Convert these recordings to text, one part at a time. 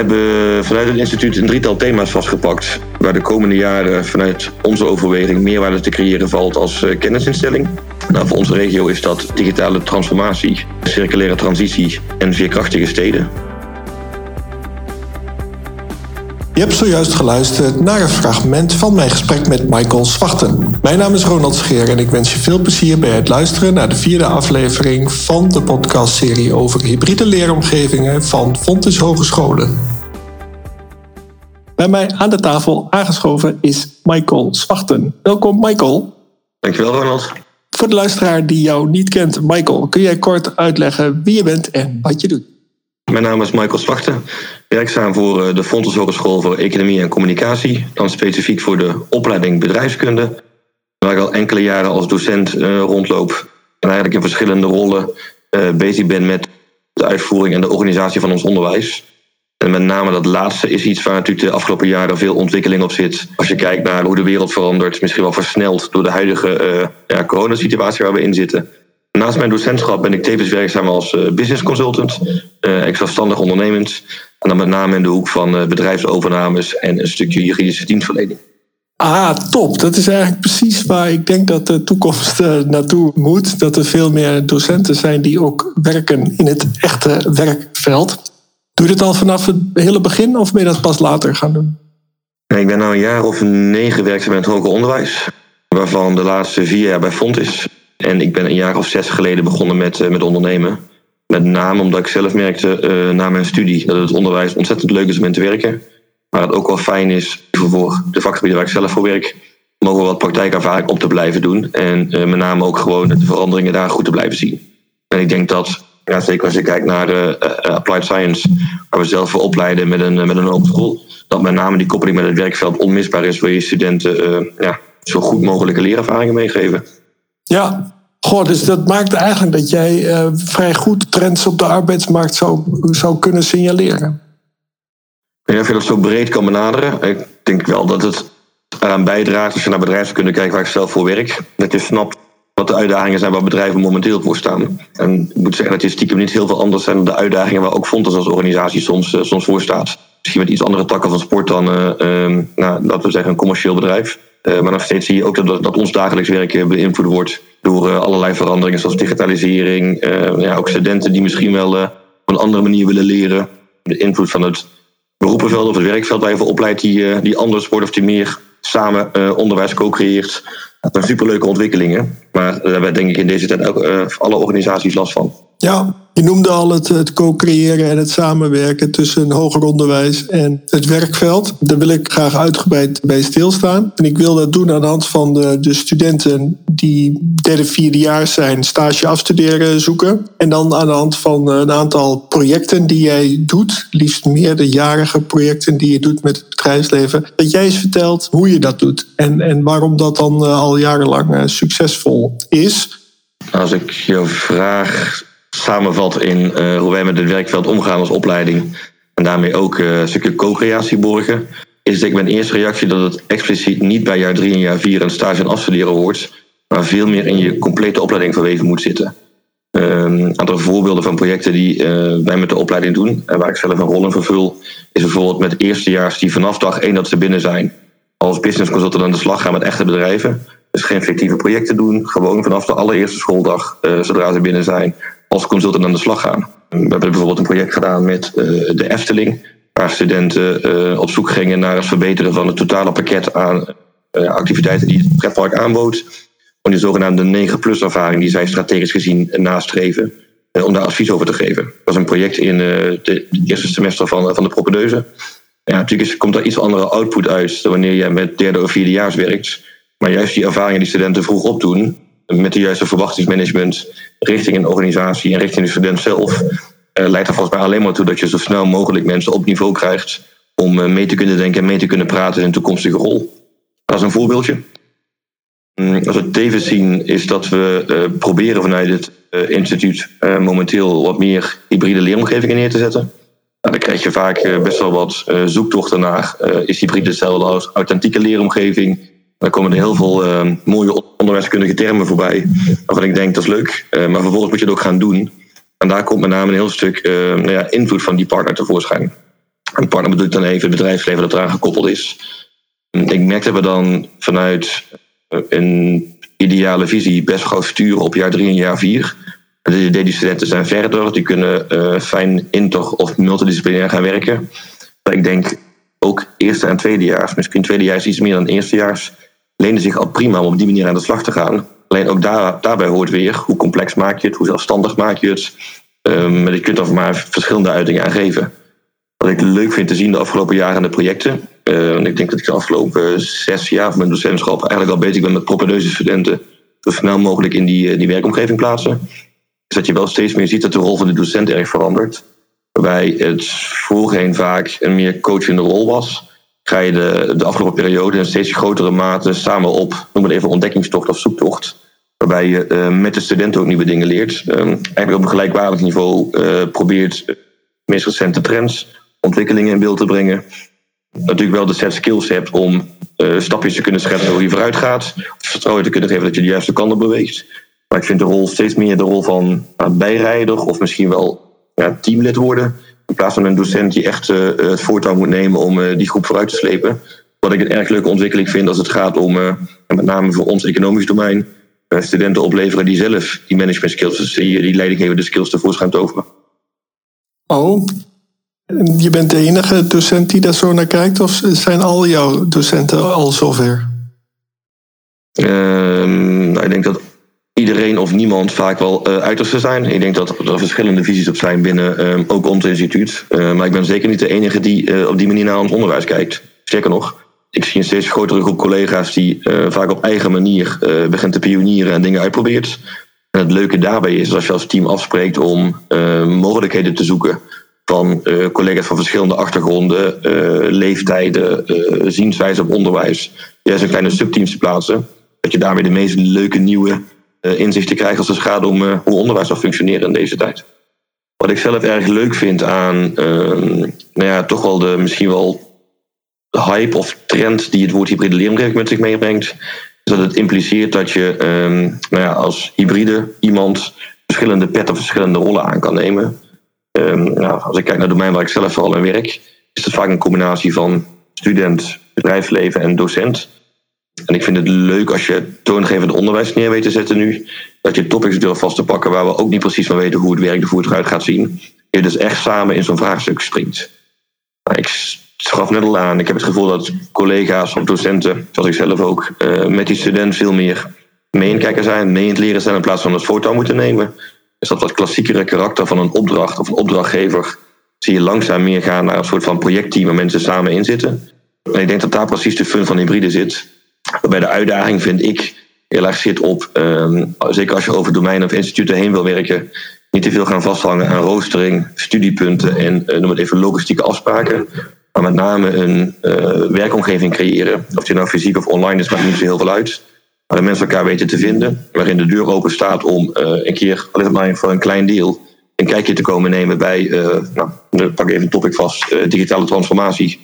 hebben vanuit het instituut een drietal thema's vastgepakt. Waar de komende jaren vanuit onze overweging meerwaarde te creëren valt als eh, kennisinstelling. Nou, voor onze regio is dat digitale transformatie, circulaire transitie en veerkrachtige steden. Je hebt zojuist geluisterd naar een fragment van mijn gesprek met Michael Zwachten. Mijn naam is Ronald Scheer en ik wens je veel plezier bij het luisteren naar de vierde aflevering van de podcastserie over hybride leeromgevingen van Fontes Hogescholen. Bij mij aan de tafel aangeschoven is Michael Zwachten. Welkom Michael. Dankjewel Ronald. Voor de luisteraar die jou niet kent, Michael, kun jij kort uitleggen wie je bent en wat je doet? Mijn naam is Michael Zwachten, werkzaam voor eh, de Fontes voor Economie en Communicatie, dan specifiek voor de opleiding bedrijfskunde, waar ik al enkele jaren als docent uh, rondloop en eigenlijk in verschillende rollen uh, bezig ben met de uitvoering en de organisatie van ons onderwijs. En met name dat laatste is iets waar natuurlijk de afgelopen jaren veel ontwikkeling op zit. Als je kijkt naar hoe de wereld verandert, misschien wel versneld door de huidige ja, coronasituatie waar we in zitten. Naast mijn docentschap ben ik tevens werkzaam als uh, business consultant, uh, zelfstandig ondernemend. En dan met name in de hoek van uh, bedrijfsovernames en een stukje juridische dienstverlening. Ah, top. Dat is eigenlijk precies waar ik denk dat de toekomst naartoe moet. Dat er veel meer docenten zijn die ook werken in het echte werkveld. Doe je dit al vanaf het hele begin of ben je dat pas later gaan doen? ik ben nu een jaar of negen werkzaam in het hoger onderwijs. Waarvan de laatste vier jaar bij Font is. En ik ben een jaar of zes geleden begonnen met, met ondernemen. Met name omdat ik zelf merkte uh, na mijn studie dat het onderwijs ontzettend leuk is om in te werken. Maar het ook wel fijn is voor de vakgebieden waar ik zelf voor werk, mogen wat praktijkervaring op te blijven doen. En uh, met name ook gewoon de veranderingen daar goed te blijven zien. En ik denk dat, ja, zeker als je kijkt naar uh, Applied Science, waar we zelf voor opleiden met een, met een open school, dat met name die koppeling met het werkveld onmisbaar is, wil je studenten ja, zo goed mogelijke leerervaringen meegeven. Ja, Goh, dus dat maakt eigenlijk dat jij uh, vrij goed trends op de arbeidsmarkt zou, zou kunnen signaleren. Ik weet niet je dat zo breed kan benaderen. Ik denk wel dat het eraan bijdraagt als je naar bedrijven kunt kijken waar ik zelf voor werk. Dat je snapt wat de uitdagingen zijn waar bedrijven momenteel voor staan. En ik moet zeggen dat die stiekem niet heel veel anders zijn dan de uitdagingen waar ook Fontes als organisatie soms, uh, soms voor staat. Misschien met iets andere takken van sport dan, uh, nou, laten we zeggen, een commercieel bedrijf. Maar nog steeds zie je ook dat, dat ons dagelijks werk beïnvloed wordt door uh, allerlei veranderingen zoals digitalisering. Ja, ook studenten die misschien wel op een andere manier willen leren. De invloed van het beroepenveld of het werkveld waar je voor opleidt, die, die anders wordt of die meer samen onderwijs co-creëert. Dat zijn superleuke ontwikkelingen. Maar daar hebben denk ik in deze tijd ook alle organisaties last van. Ja, je noemde al het, het co-creëren en het samenwerken tussen hoger onderwijs en het werkveld. Daar wil ik graag uitgebreid bij stilstaan. En ik wil dat doen aan de hand van de, de studenten die derde, vierde jaar zijn, stage afstuderen zoeken. En dan aan de hand van een aantal projecten die jij doet, liefst meerderjarige projecten die je doet met het bedrijfsleven, dat jij eens vertelt hoe je dat doet en, en waarom dat dan eh, al jarenlang eh, succesvol is. Als ik jou vraag samenvat in uh, hoe wij met het werkveld omgaan als opleiding. En daarmee ook uh, een stukje co-creatie borgen. Is denk ik mijn eerste reactie dat het expliciet niet bij jaar drie en jaar vier een stage en afstuderen hoort. Maar veel meer in je complete opleiding verweven moet zitten. Een um, aantal voorbeelden van projecten die wij met de opleiding doen. En waar ik zelf een rol in vervul. Is bijvoorbeeld met eerstejaars die vanaf dag één dat ze binnen zijn. Als business consultant aan de slag gaan met echte bedrijven. Dus geen fictieve projecten doen. Gewoon vanaf de allereerste schooldag, uh, zodra ze binnen zijn, als consultant aan de slag gaan. We hebben bijvoorbeeld een project gedaan met uh, de Efteling, waar studenten uh, op zoek gingen naar het verbeteren van het totale pakket aan activiteiten die het pretpark aanbood. Om die zogenaamde 9-plus ervaring die zij strategisch gezien nastreven, om daar advies over te geven. Dat was een project in het eerste semester van, van de propedeuse. Ja, natuurlijk komt er iets andere output uit dan wanneer je met derde of vierdejaars werkt. Maar juist die ervaringen die studenten vroeg opdoen, met de juiste verwachtingsmanagement richting een organisatie en richting de student zelf, uh, leidt er volgens mij alleen maar toe dat je zo snel mogelijk mensen op niveau krijgt om uh, mee te kunnen denken en mee te kunnen praten in een toekomstige rol. Dat is een voorbeeldje. Mm, als we tevens zien is dat we uh, proberen vanuit het instituut momenteel wat meer hybride leeromgevingen neer te zetten. Nou, dan krijg je vaak best wel wat zoektochten naar. is hybride hetzelfde als authentieke leeromgeving? Dan komen er heel veel uh, mooie onderwijskundige termen voorbij. Waarvan ik denk dat is leuk. Uh, maar vervolgens moet je het ook gaan doen. En daar komt met name een heel stuk uh, nou ja, invloed van die partner tevoorschijn. Een partner bedoel ik dan even het bedrijfsleven dat eraan gekoppeld is. Ik merk dat we dan vanuit een ideale visie best gauw sturen op jaar drie en jaar vier. De studenten zijn verder, die kunnen uh, fijn inter- of multidisciplinair gaan werken. Maar ik denk ook eerste en tweedejaars, misschien tweedejaars iets meer dan eerstejaars, lenen zich al prima om op die manier aan de slag te gaan. Alleen ook daar, daarbij hoort weer hoe complex maak je het, hoe zelfstandig maak je het. Um, je kunt er maar verschillende uitingen aan geven. Wat ik leuk vind te zien de afgelopen jaren in de projecten. Uh, ik denk dat ik de afgelopen zes jaar van mijn docentschap eigenlijk al bezig ben met propedeuse studenten. Zo snel mogelijk in die, eh, die werkomgeving plaatsen. Dus dat je wel steeds meer ziet dat de rol van de docent erg verandert. Waarbij het voorheen vaak een meer coachende rol was. Ga je de, de afgelopen periode in steeds grotere mate samen op, noem het even ontdekkingstocht of zoektocht. Waarbij je uh, met de studenten ook nieuwe dingen leert. Eigenlijk op een gelijkwaardig niveau uh, probeert de meest recente trends, ontwikkelingen in beeld te brengen. Natuurlijk wel de set skills hebt om stapjes te kunnen schetsen hoe je vooruit gaat. Vertrouwen te kunnen geven dat je de juiste kant op beweegt. Maar ik vind de rol steeds meer de rol van nou, bijrijder of misschien wel ja, teamlid worden. In plaats van een docent die echt uh, het voortouw moet nemen om uh, die groep vooruit te slepen. Wat ik een erg leuke ontwikkeling vind als het gaat om, met name voor ons economisch domein, studenten opleveren die zelf die management skills, dus die, die leidinggevende skills tevoorschijn toveren. Oh, je bent de enige docent die daar zo naar kijkt, of zijn al jouw docenten al zover? Ehm, nou, ik denk dat iedereen of niemand vaak wel uh, uiterste zijn. Ik denk dat er verschillende visies op zijn binnen uh, ook ons instituut. Uh, maar ik ben zeker niet de enige die op die manier naar ons onderwijs kijkt. Sterker nog, ik zie een steeds grotere groep collega's die vaak op eigen manier begint te pionieren en dingen uitprobeert. En het leuke daarbij is als je als team afspreekt om mogelijkheden te zoeken van collega's van verschillende achtergronden, leeftijden, zienswijze op onderwijs. Juist een kleine subteams te plaatsen. Dat je daarmee de meest leuke nieuwe inzicht te krijgen als het gaat om uh, hoe onderwijs zal functioneren in deze tijd. Wat ik zelf erg leuk vind aan uh, nou ja, toch wel de misschien wel de hype of trend die het woord hybride leeromgeving met zich meebrengt, is dat het impliceert dat je ehm, nou ja, als hybride iemand verschillende petten verschillende rollen aan kan nemen. Um, nou, als ik kijk naar het domein waar ik zelf vooral in werk, is het vaak een combinatie van student, bedrijfsleven en docent. En ik vind het leuk als je toongevend onderwijs neer weet te zetten nu. Dat je topics durft vast te pakken waar we ook niet precies van weten hoe het werkt of hoe het eruit gaat zien. Je dus echt samen in zo'n vraagstuk springt. Ik schaf net al aan, ik heb het gevoel dat collega's of docenten, zoals ik zelf ook, uh, met die student veel meer mee in kijken zijn, mee in het leren zijn in plaats van het voortouw moeten nemen. Dus dat wat klassiekere karakter van een opdracht of een opdrachtgever zie je langzaam meer gaan naar een soort van projectteam waar mensen samen in zitten. En ik denk dat daar precies de fun van hybride zit. Waarbij de uitdaging, vind ik, heel erg zit op, um, zeker als je over domeinen of instituten heen wil werken, niet te veel gaan vasthangen aan roostering, studiepunten en uh, noem het even logistieke afspraken. Maar met name een uh, werkomgeving creëren. Of die nou fysiek of online is, maakt niet zo heel veel uit. Maar de mensen elkaar weten te vinden. Waarin de deur open staat om uh, een keer, alleen maar voor een klein deel, een kijkje te komen nemen bij, nou, pak even een topic vast, digitale transformatie.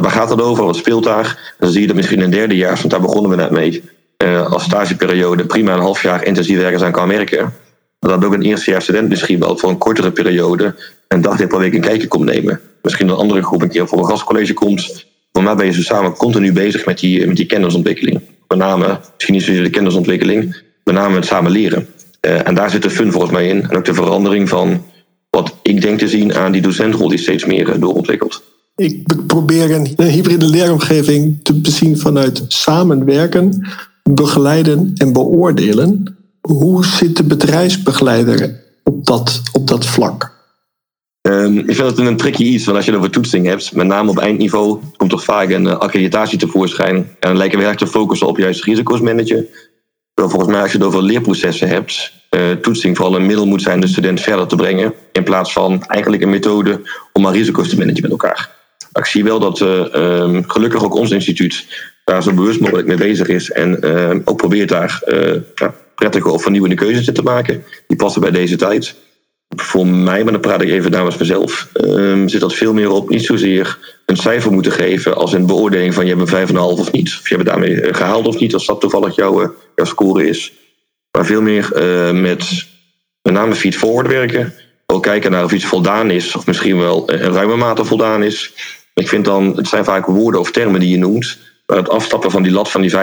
Waar gaat het over? Wat speelt daar? Dan zie je dat misschien in derde jaar, want daar begonnen we net mee, uh, als stageperiode prima een half jaar intensief ergens aan kan werken. Dat ook een eerstejaars student misschien wel voor een kortere periode een dag per week een kijkje komt nemen. Misschien een andere groep een keer voor een gastcollege komt. Voor mij ben je zo samen continu bezig met die, met die kennisontwikkeling. Met name, misschien niet zozeer de kennisontwikkeling, met name het samen leren. Uh, en daar zit de fun volgens mij in. En ook de verandering van wat ik denk te zien aan die docentrol die steeds meer uh, doorontwikkelt. Ik probeer een hybride leeromgeving te bezien vanuit samenwerken, begeleiden en beoordelen. Hoe zit de bedrijfsbegeleider op dat, op dat vlak? Um, ik vind het een tricky iets, want als je het over toetsing hebt, met name op eindniveau, komt toch vaak een uh, accreditatie tevoorschijn. En dan lijken we te focussen op juist risico's managen. Volgens mij, als je het over leerprocessen hebt, uh, toetsing vooral een middel moet zijn de student verder te brengen. In plaats van eigenlijk een methode om maar risico's te managen met elkaar. Ik zie wel dat uh, gelukkig ook ons instituut daar zo bewust mogelijk mee bezig is. En uh, ook probeert daar uh, ja, prettige of vernieuwende keuzes te maken. Die passen bij deze tijd. Voor mij, maar dan praat ik even namens mezelf, ehm, zit dat veel meer op niet zozeer een cijfer moeten geven als een beoordeling van je hebt een 5,5 of niet. Of je hebt het daarmee eh, gehaald of niet, als dat toevallig jouw, jouw score is. Maar veel meer met met name feed-forward werken ook kijken naar of iets voldaan is, of misschien wel een ruime mate voldaan is. Ik vind dan, het zijn vaak woorden of termen die je noemt, maar het afstappen van die lat van die 5,5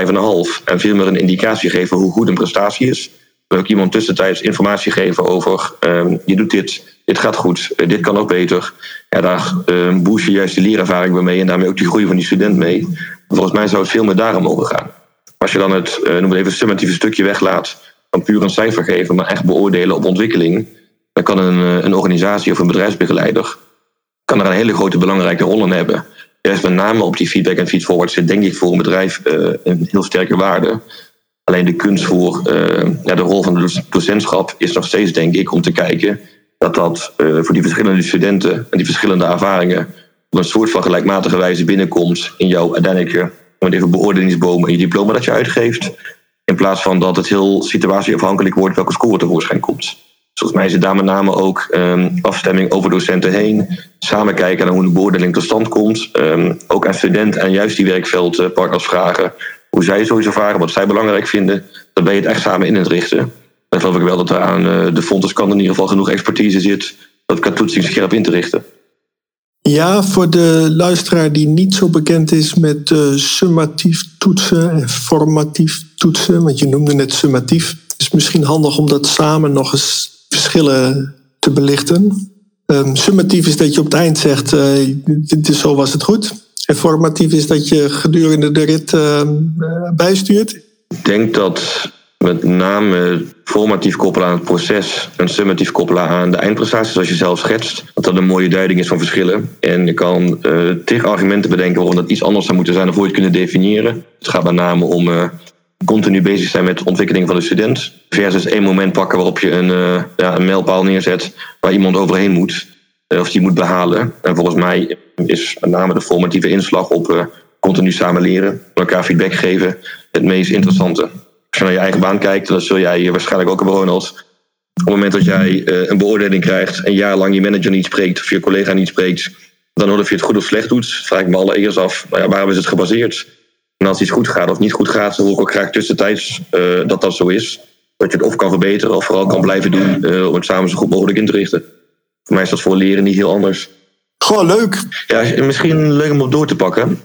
en veel meer een indicatie geven hoe goed een prestatie is. Wil ook iemand tussentijds informatie geven over uh, je doet dit, dit gaat goed, uh, dit kan ook beter. Ja, daar boost je juist de leerervaring mee en daarmee ook die groei van die student mee. Volgens mij zou het veel meer daarom mogen gaan. Als je dan het, uh, noem het even, summatieve stukje weglaat, dan puur een cijfer geven, maar echt beoordelen op ontwikkeling, dan kan een, een organisatie of een bedrijfsbegeleider kan er een hele grote belangrijke rol in hebben. Juist met name op die feedback en feedforward zit denk ik voor een bedrijf uh, een heel sterke waarde. Alleen de kunst voor uh, ja, de rol van de docentschap is nog steeds denk ik om te kijken dat dat uh, voor die verschillende studenten en die verschillende ervaringen op een soort van gelijkmatige wijze binnenkomt in jouw uiteindelijke met even beoordelingsboom en je diploma dat je uitgeeft. In plaats van dat het heel situatieafhankelijk wordt welke score tevoorschijn komt. Volgens mij het daar met name ook um, afstemming over docenten heen. Samen kijken naar hoe de beoordeling tot stand komt. Um, ook aan studenten en juist die werkveldpartners vragen hoe zij sowieso varen, wat zij belangrijk vinden. Dan ben je het echt samen in het richten. Dan geloof ik wel dat er aan uh, de Fonteskant in ieder geval genoeg expertise zit. Dat kan toetsing scherp in te richten. Ja, voor de luisteraar die niet zo bekend is met uh, summatief toetsen en formatief toetsen, want je noemde net summatief, is misschien handig om dat samen nog eens verschillen te belichten. Um, summatief is dat je op het eind zegt, uh, dit is zo was het goed. En formatief is dat je gedurende de rit uh, bijstuurt. Ik denk dat met name formatief koppelen aan het proces en summatief koppelen aan de eindprestatie, zoals je zelf schetst, dat dat een mooie duiding is van verschillen. En je kan uh, tegen argumenten bedenken waarom dat iets anders zou moeten zijn dan voor je het kunnen definiëren. Het gaat met name om continu bezig zijn met de ontwikkeling van de student. Versus één moment pakken waarop je een, uh, ja, een mijlpaal neerzet waar iemand overheen moet. Uh, of die moet behalen. En volgens mij is met name de formatieve inslag op uh, continu samen leren. Elkaar feedback geven. Het meest interessante. Als je naar je eigen baan kijkt, dan zul jij waarschijnlijk ook Ronald. Op het moment dat jij een beoordeling krijgt, een jaar lang je manager niet spreekt of je collega niet spreekt, dan of je het goed of slecht doet, vraag ik me allereerst af, nou ja, waarop is het gebaseerd? En als iets goed gaat of niet goed gaat, dan hoor ik ook graag tussentijds uh, dat dat zo is. Dat je het of kan verbeteren of vooral kan blijven doen uh, om het samen zo goed mogelijk in te richten. Voor mij is dat voor leren niet heel anders. Gewoon leuk. Ja, misschien leuk om op door te pakken.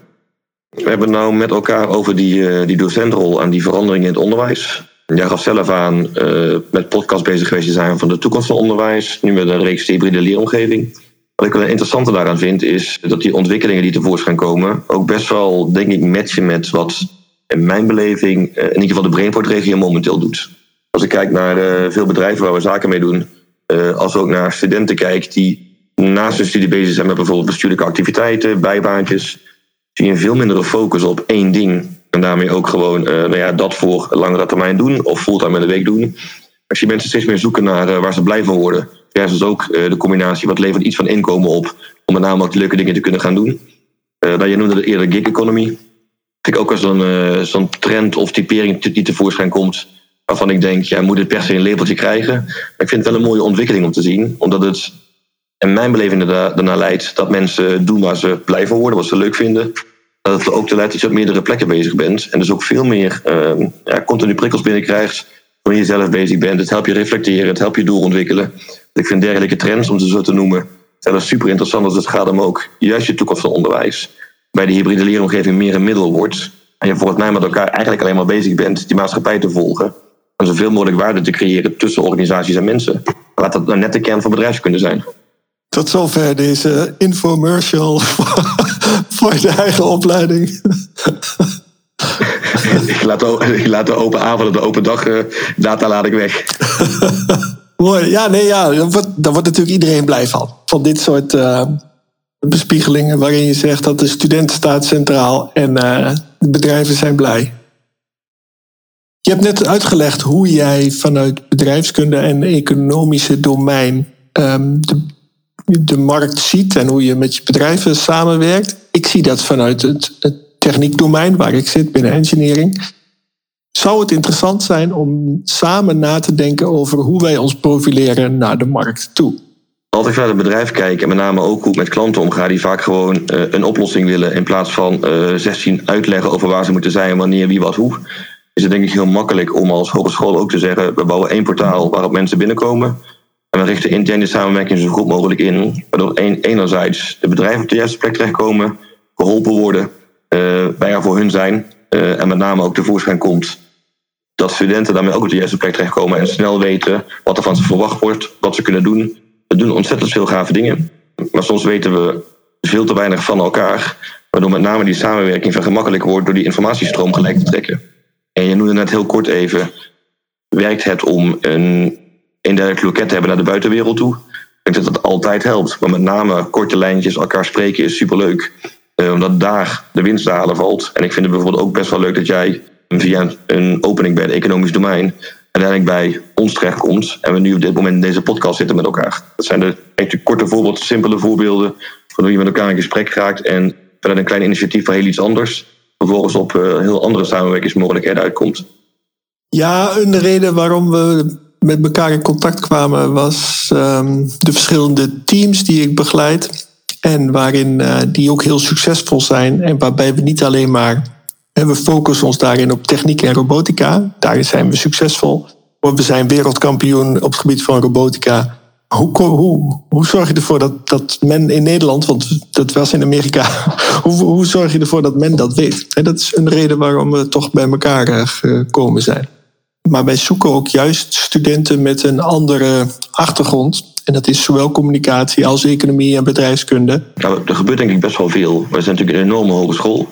We hebben het nou met elkaar over die, uh, die docentrol en die veranderingen in het onderwijs. Jij gaf zelf aan met podcast bezig geweest te zijn van de toekomst van onderwijs. Nu met een reeks hybride leeromgeving. Wat ik wel interessante daaraan vind, is dat die ontwikkelingen die tevoorschijn komen, ook best wel, denk ik, matchen met wat in mijn beleving in ieder geval de Brainport-regio momenteel doet. Als ik kijk naar uh, veel bedrijven waar we zaken mee doen, uh, als ook naar studenten kijk die naast hun studie bezig zijn met bijvoorbeeld bestuurlijke activiteiten, bijbaantjes, zie je een veel mindere focus op één ding. En daarmee ook gewoon nou ja, dat voor langere termijn doen of fulltime in de week doen. Als je mensen steeds meer zoeken naar waar ze blij van worden, versus ook de combinatie wat levert iets van inkomen op om met name ook leuke dingen te kunnen gaan doen. Uh, nou, je noemde het eerder gig economy. Vind ik ook als zo'n uh, zo'n trend of typering die tevoorschijn komt, waarvan ik denk, ja, moet het per se een labeltje krijgen. Maar ik vind het wel een mooie ontwikkeling om te zien, omdat het in mijn beleving ernaar leidt dat mensen doen waar ze blij van worden, wat ze leuk vinden. Dat het ook te leidt dat je op meerdere plekken bezig bent en dus ook veel meer uh, ja, continu prikkels binnenkrijgt wanneer je zelf bezig bent. Het helpt je reflecteren, het helpt je doel ontwikkelen. Ik vind dergelijke trends, om ze zo te noemen, zelfs super interessant als het gaat om ook juist je toekomst van onderwijs. Bij de hybride leeromgeving meer een middel wordt. En je volgens mij met elkaar eigenlijk alleen maar bezig bent die maatschappij te volgen. En zoveel mogelijk waarde te creëren tussen organisaties en mensen. Laat dat nou net de kern van bedrijf kunnen zijn. Tot zover deze infomercial voor de eigen opleiding. Ik, laat de, laat de open avond en de open dag uh, data laat ik weg. Mooi. Ja, nee, ja. Daar wordt, wordt natuurlijk iedereen blij van. Van dit soort uh, bespiegelingen waarin je zegt dat de student staat centraal en uh, de bedrijven zijn blij. Je hebt net uitgelegd hoe jij vanuit bedrijfskunde en economische domein um, de, de markt ziet en hoe je met je bedrijven samenwerkt. Ik zie dat vanuit het, het techniekdomein waar ik zit binnen engineering. Zou het interessant zijn om samen na te denken over hoe wij ons profileren naar de markt toe? Als ik naar het bedrijf kijk en met name ook hoe met klanten omga die vaak gewoon uh, een oplossing willen in plaats van uh, 16 uitleggen over waar ze moeten zijn, wanneer, wie, wat, hoe, is het denk ik heel makkelijk om als hogeschool ook te zeggen: we bouwen één portaal waarop mensen binnenkomen. En we richten interne samenwerking zo goed mogelijk in, waardoor enerzijds de bedrijven op de juiste plek terechtkomen, geholpen worden, wij er voor hun zijn uh, en met name ook tevoorschijn komt dat studenten daarmee ook op de juiste plek terechtkomen en snel weten wat er van ze verwacht wordt, wat ze kunnen doen. We doen ontzettend veel gave dingen, maar soms weten we veel te weinig van elkaar, waardoor met name die samenwerking vergemakkelijker wordt door die informatiestroom gelijk te trekken. En je noemde net heel kort even, werkt het om een indirect loket te hebben naar de buitenwereld toe? Ik denk dat dat altijd helpt, maar met name korte lijntjes, elkaar spreken is superleuk. Uh, omdat daar de winst te halen valt. En ik vind het bijvoorbeeld ook best wel leuk dat jij via een opening bij het economisch domein uiteindelijk bij ons terechtkomt. En we nu op dit moment in deze podcast zitten met elkaar. Dat zijn de, korte voorbeelden, simpele voorbeelden van hoe je met elkaar in gesprek raakt. En vanuit een klein initiatief van heel iets anders. Vervolgens op uh, heel andere samenwerkingsmogelijkheden uitkomt. Ja, een reden waarom we met elkaar in contact kwamen was um, de verschillende teams die ik begeleid. En waarin uh, die ook heel succesvol zijn. En waarbij we niet alleen maar we focussen ons daarin op techniek en robotica. Daarin zijn we succesvol. We zijn wereldkampioen op het gebied van robotica. Hoe, hoe, hoe zorg je ervoor dat, dat men in Nederland, want dat was in Amerika, hoe, hoe zorg je ervoor dat men dat weet? En dat is een reden waarom we toch bij elkaar eh, gekomen zijn. Maar wij zoeken ook juist studenten met een andere achtergrond. En dat is zowel communicatie als economie en bedrijfskunde. Nou, er gebeurt denk ik best wel veel. We zijn natuurlijk een enorme hogeschool.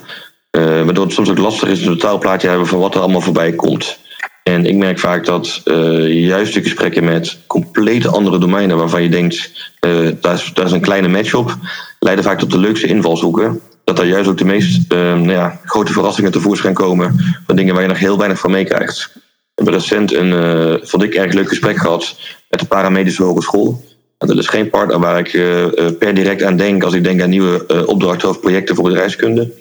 Uh, waardoor het soms ook lastig is een totaalplaatje hebben van wat er allemaal voorbij komt. En ik merk vaak dat uh, juist de gesprekken met complete andere domeinen waarvan je denkt, uh, daar, is, daar is een kleine match op, leiden vaak tot de leukste invalshoeken. Dat daar juist ook de meest nou ja, grote verrassingen tevoorschijn komen van dingen waar je nog heel weinig van meekrijgt. We hebben recent een, vond ik, erg leuk gesprek gehad met de Paramedische Hogeschool. Dat is geen partner waar ik per direct aan denk als ik denk aan nieuwe opdrachten of projecten voor bedrijfskunde.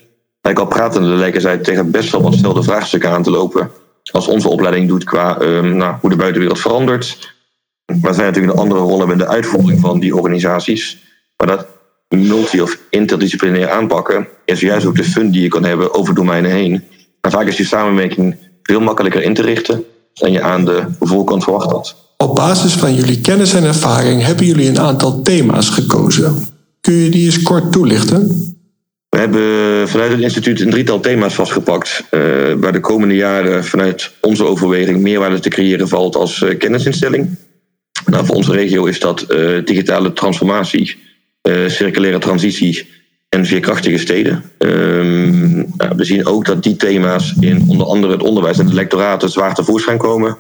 Ik al pratende lijken zij tegen best wel wat stelde vraagstukken aan te lopen. Als onze opleiding doet qua um, nou, hoe de buitenwereld verandert. Maar zij natuurlijk een andere rol hebben in de uitvoering van die organisaties. Maar dat multi- of interdisciplinair aanpakken is juist ook de fun die je kan hebben over domeinen heen. Maar vaak is die samenwerking veel makkelijker in te richten dan je aan de voorkant verwacht had. Op basis van jullie kennis en ervaring hebben jullie een aantal thema's gekozen. Kun je die eens kort toelichten? We hebben vanuit het instituut een drietal thema's vastgepakt. Uh, waar de komende jaren vanuit onze overweging meerwaarde te creëren valt als uh, kennisinstelling. Nou, voor onze regio is dat uh, digitale transformatie, circulaire transitie en veerkrachtige steden. Ehm, we zien ook dat die thema's in onder andere het onderwijs en de lectoraten zwaar tevoorschijn komen.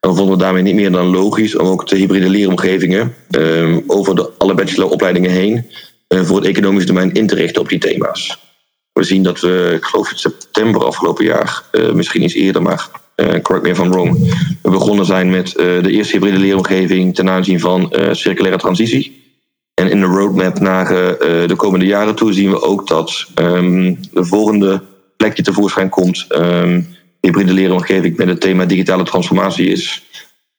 En we vonden we daarmee niet meer dan logisch om ook de hybride leeromgevingen ehm, over de, alle bacheloropleidingen heen eh, voor het economisch domein in te richten op die thema's. We zien dat we, ik geloof in september afgelopen jaar, uh, misschien iets eerder, maar uh, correct me I'm wrong, begonnen zijn met de eerste hybride leeromgeving ten aanzien van circulaire transitie. En in de roadmap naar de komende jaren toe zien we ook dat um, de volgende plek die tevoorschijn komt, um, hybride leeromgeving met het thema digitale transformatie is.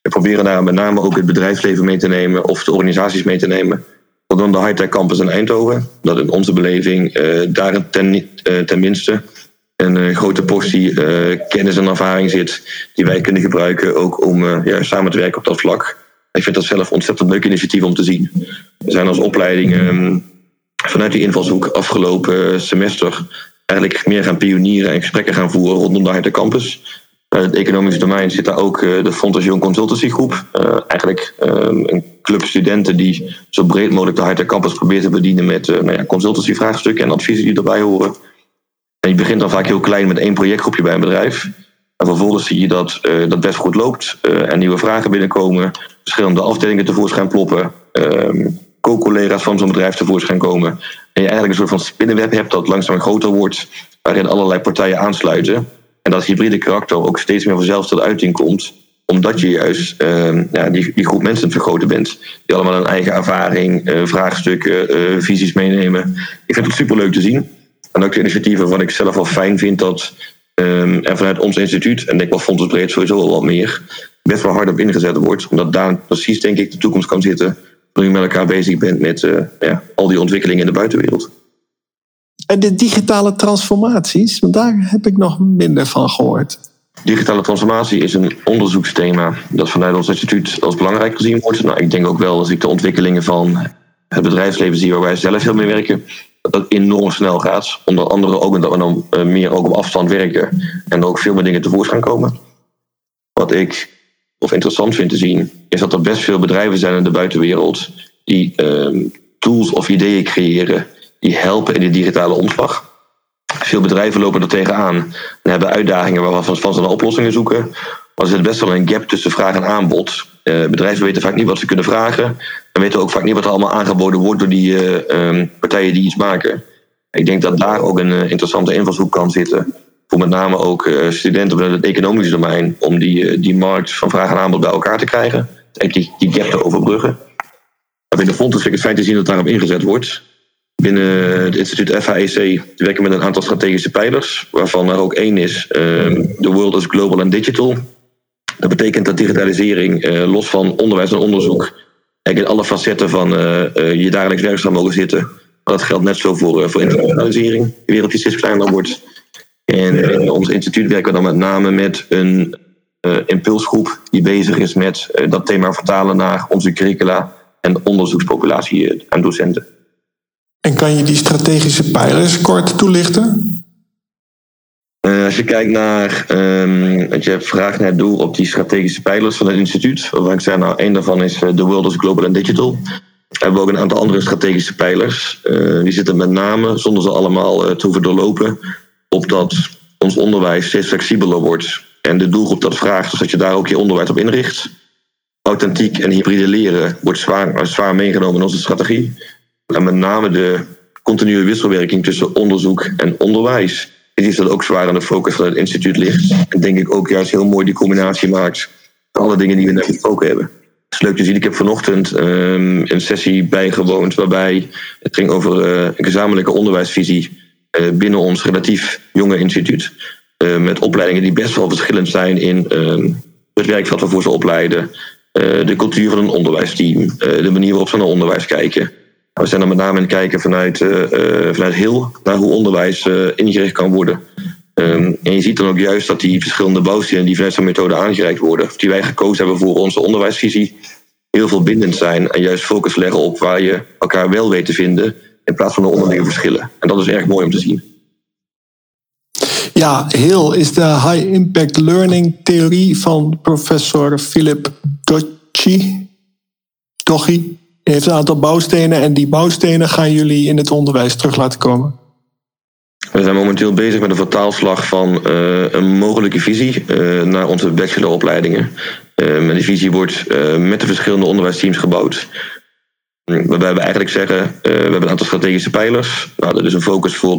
We proberen daar met name ook het bedrijfsleven mee te nemen of de organisaties mee te nemen dan de high-tech campus in Eindhoven. Dat in onze beleving uh, daar ten, tenminste een grote portie kennis en ervaring zit die wij kunnen gebruiken ook om ja, samen te werken op dat vlak. Ik vind dat zelf ontzettend leuk initiatief om te zien. We zijn als opleiding um, vanuit die invalshoek afgelopen semester eigenlijk meer gaan pionieren en gesprekken gaan voeren rondom de high-tech campus. Uh, het economische domein zit daar ook uh, de Fontation Consultancy Groep. Eigenlijk ehm, een club studenten die zo breed mogelijk de high campus probeert te bedienen met nou ja, consultancy vraagstukken en adviezen die erbij horen. En je begint dan vaak heel klein met één projectgroepje bij een bedrijf. En vervolgens zie je dat dat best goed loopt. er nieuwe vragen binnenkomen. Verschillende afdelingen tevoorschijn ploppen. Ehm, co-collega's van zo'n bedrijf tevoorschijn komen. En je eigenlijk een soort van spinnenweb hebt dat langzaam groter wordt. Waarin allerlei partijen aansluiten. En dat hybride karakter ook steeds meer vanzelf tot uiting komt omdat je juist uh, ja, die, die groep mensen vergroten bent. Die allemaal een eigen ervaring, uh, vraagstukken, uh, visies meenemen. Ik vind het superleuk te zien. En ook de initiatieven wat ik zelf wel fijn vind dat um, er vanuit ons instituut, en ik wel Breed sowieso al wat meer, best wel hard op ingezet wordt. Omdat daar precies denk ik de toekomst kan zitten. Wanneer je met elkaar bezig bent met uh, ja, al die ontwikkelingen in de buitenwereld. En de digitale transformaties, want daar heb ik nog minder van gehoord. digitale transformatie is een onderzoeksthema dat vanuit ons instituut als belangrijk gezien wordt. Nou, ik denk ook wel als ik de ontwikkelingen van het bedrijfsleven zie waar wij zelf heel mee werken, dat enorm snel gaat. Onder andere ook omdat we dan eh, meer ook op afstand werken en er ook veel meer dingen tevoorschijn komen. Wat ik of interessant vind te zien, is dat er best veel bedrijven zijn in de buitenwereld die ehm, tools of ideeën creëren die helpen in de digitale omslag. Veel bedrijven lopen er tegenaan en hebben uitdagingen waarvan ze naar oplossingen zoeken. Maar er zit best wel een gap tussen vraag en aanbod. Uh, bedrijven weten vaak niet wat ze kunnen vragen. En weten ook vaak niet wat er allemaal aangeboden wordt door die uh, partijen die iets maken. Ik denk dat daar ook een uh, interessante invalshoek kan zitten. Voor met name ook studenten op het economische domein. Om die, die markt van vraag en aanbod bij elkaar te krijgen. En die, die gap te overbruggen. Binnen Fontes vind ik het fijn te zien dat daarop ingezet wordt. Binnen het instituut FAEC werken we met een aantal strategische pijlers, waarvan er ook één is: The World is Global and Digital. Dat betekent dat digitalisering, uh, los van onderwijs en onderzoek, in alle facetten van uh, je dagelijks werk zou mogen zitten. Maar dat geldt net zo voor, voor internationalisering. De wereld die steeds kleiner wordt. En in ons instituut werken we dan met name met een impulsgroep die bezig is met dat thema vertalen naar onze curricula en onderzoekspopulatie aan docenten. En kan je die strategische pijlers kort toelichten? Uh, als je kijkt naar, um, je hebt vraag naar doel op die strategische pijlers van het instituut. Waarvan ik zei, nou, één daarvan is The World is Global and Digital. We hebben ook een aantal andere strategische pijlers. Uh, die zitten met name, zonder ze allemaal te hoeven doorlopen, op dat ons onderwijs steeds flexibeler wordt. En de doelgroep dat vraagt, dus dat je daar ook je onderwijs op inricht. Authentiek en hybride leren wordt zwaar, zwaar meegenomen in onze strategie. En met name de continue wisselwerking tussen onderzoek en onderwijs. Het is dat ook zwaar aan de focus van het instituut ligt. En denk ik ook juist heel mooi die combinatie maakt van alle dingen die we net besproken hebben. Het is leuk te zien. Ik heb vanochtend um, een sessie bijgewoond waarbij het ging over uh, een gezamenlijke onderwijsvisie uh, binnen ons relatief jonge instituut. Uh, met opleidingen die best wel verschillend zijn in ehm, het werkveld waarvoor ze opleiden, de cultuur van een onderwijsteam, de manier waarop ze naar onderwijs kijken. We zijn er met name aan het kijken vanuit, uh, vanuit heel naar hoe onderwijs uh, ingericht kan worden. Um, en je ziet dan ook juist dat die verschillende bouwstenen die vanuit zo'n methode aangereikt worden, die wij gekozen hebben voor onze onderwijsvisie, heel veel bindend zijn en juist focus leggen op waar je elkaar wel weet te vinden in plaats van de onderlinge verschillen. En dat is erg mooi om te zien. Ja, heel is de high impact learning theorie van professor Philip Docci. Docci heeft een aantal bouwstenen en die bouwstenen gaan jullie in het onderwijs terug laten komen. We zijn momenteel bezig met een vertaalslag van uh, een mogelijke visie uh, naar onze bacheloropleidingen. Uh, en die visie wordt met de verschillende onderwijsteams gebouwd. Waarbij we eigenlijk zeggen, we hebben een aantal strategische pijlers. Nou, dat is een focus voor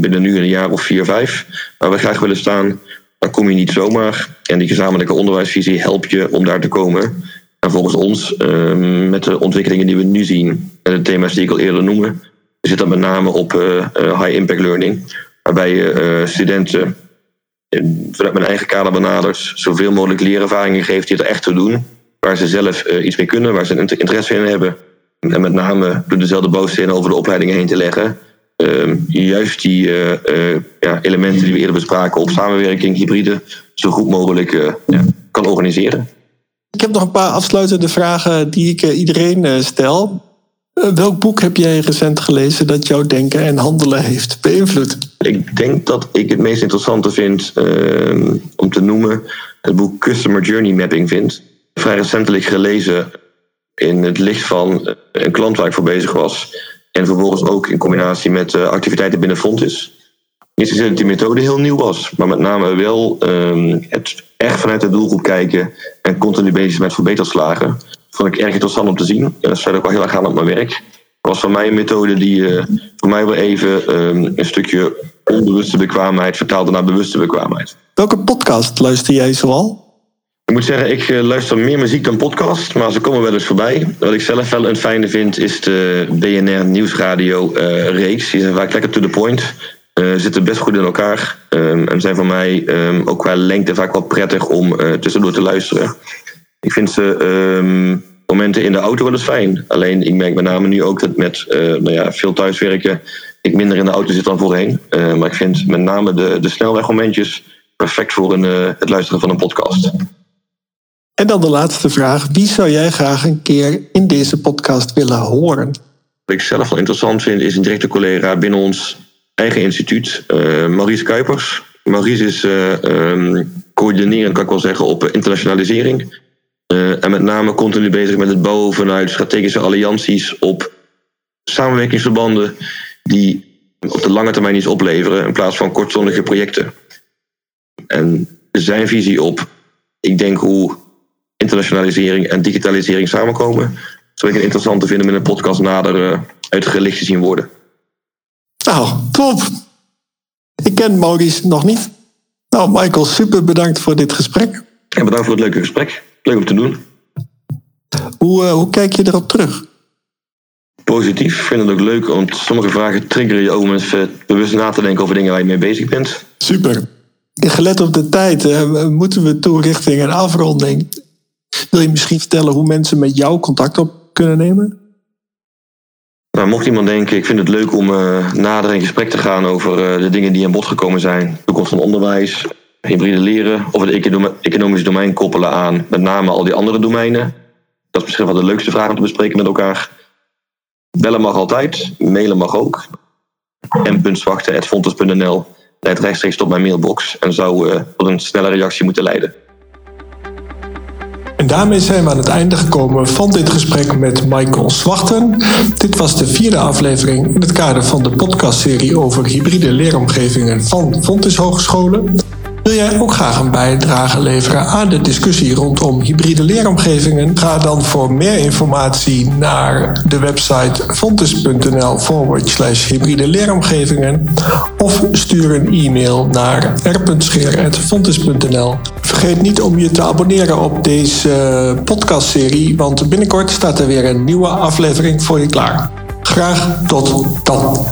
binnen nu een jaar of vier, vijf. Waar we graag willen staan, dan kom je niet zomaar. En die gezamenlijke onderwijsvisie helpt je om daar te komen. En volgens ons, ehm, met de ontwikkelingen die we nu zien en de thema's die ik al eerder noemde, zit dat met name op eh, eh, high impact learning. Waarbij je eh, studenten vanuit mijn eigen kader benadert, zoveel mogelijk leerervaringen geeft die er echt te doen. Waar ze zelf iets mee kunnen, waar ze een interesse in hebben. En met name door dezelfde bouwstenen over de opleidingen heen te leggen. Ehm, juist die ja, elementen die we eerder bespraken op samenwerking, hybride, zo goed mogelijk ja, kan organiseren. Ik heb nog een paar afsluitende vragen die ik eh, iedereen eh, stel. Eh, welk boek heb jij recent gelezen dat jouw denken en handelen heeft beïnvloed? Ik denk dat ik het meest interessante vind uh, om te noemen het boek Customer Journey Mapping vind. Vrij recentelijk gelezen in het licht van een klant waar ik voor bezig was. En vervolgens ook in combinatie met activiteiten binnen Fontis. Niet zozeer dat die methode heel nieuw was, maar met name wel um, het echt vanuit de doelgroep kijken en continu bezig met verbeterslagen. Vond ik erg interessant om te zien. En dat sluit ook wel heel erg aan op mijn werk. Dat was voor mij een methode die uh, voor mij wel even um, een stukje onbewuste bekwaamheid vertaalde naar bewuste bekwaamheid. Welke podcast luister jij zoal? Ik moet zeggen, ik uh, luister meer muziek dan podcast, maar ze komen wel eens voorbij. Wat ik zelf wel een fijne vind, is de BNR Nieuwsradio uh, reeks. Die zijn vaak lekker to the point. Uh, zitten best goed in elkaar. Um, en zijn voor mij um, ook qua lengte vaak wel prettig om uh, tussendoor te luisteren. Ik vind ze um, momenten in de auto wel eens fijn. Alleen ik merk met name nu ook dat met uh, nou ja, veel thuiswerken ik minder in de auto zit dan voorheen. maar ik vind met name de, de snelwegmomentjes perfect voor een, eh, het luisteren van een podcast. En dan de laatste vraag. Wie zou jij graag een keer in deze podcast willen horen? Wat ik zelf wel interessant vind, is een directe collega binnen ons eigen instituut, uh, Maurice Kuipers. Maurice is uh, coördinerend, kan ik wel zeggen, op internationalisering. Uh, en met name continu bezig met het bouwen vanuit strategische allianties op samenwerkingsverbanden die op de lange termijn iets opleveren in plaats van kortzondige projecten. En zijn visie op, ik denk hoe internationalisering en digitalisering samenkomen, zou ik een interessante vinden met een podcast nader uh, uit het licht te zien worden. Nou, top! Ik ken Maurice nog niet. Nou, Michael, super bedankt voor dit gesprek. En bedankt voor het leuke gesprek. Leuk om te doen. Hoe, uh, hoe kijk je erop terug? Positief. Ik vind het ook leuk, want sommige vragen triggeren je om eens bewust na te denken over dingen waar je mee bezig bent. Super. Gelet op de tijd uh, moeten we toe richting een afronding. Wil je misschien vertellen hoe mensen met jou contact op kunnen nemen? Nou, mocht iemand denken, ik vind het leuk om uh, nader in gesprek te gaan over uh, de dingen die aan bod gekomen zijn. Toekomst van onderwijs, hybride leren of het economische domein koppelen aan met name al die andere domeinen. Dat is misschien wel de leukste vraag om te bespreken met elkaar. Bellen mag altijd, mailen mag ook. m.zwachten.fontes.nl leidt rechtstreeks tot mijn mailbox en zou uh, tot een snelle reactie moeten leiden. En daarmee zijn we aan het einde gekomen van dit gesprek met Michael Zwachten. Dit was de vierde aflevering in het kader van de podcastserie over hybride leeromgevingen van Fontis Hogescholen. Wil jij ook graag een bijdrage leveren aan de discussie rondom hybride leeromgevingen? Ga dan voor meer informatie naar de website fontes.nl forward slash hybride leeromgevingen of stuur een e-mail naar r.scheer.fontes.nl. Vergeet niet om je te abonneren op deze podcastserie, want binnenkort staat er weer een nieuwe aflevering voor je klaar. Graag tot dan.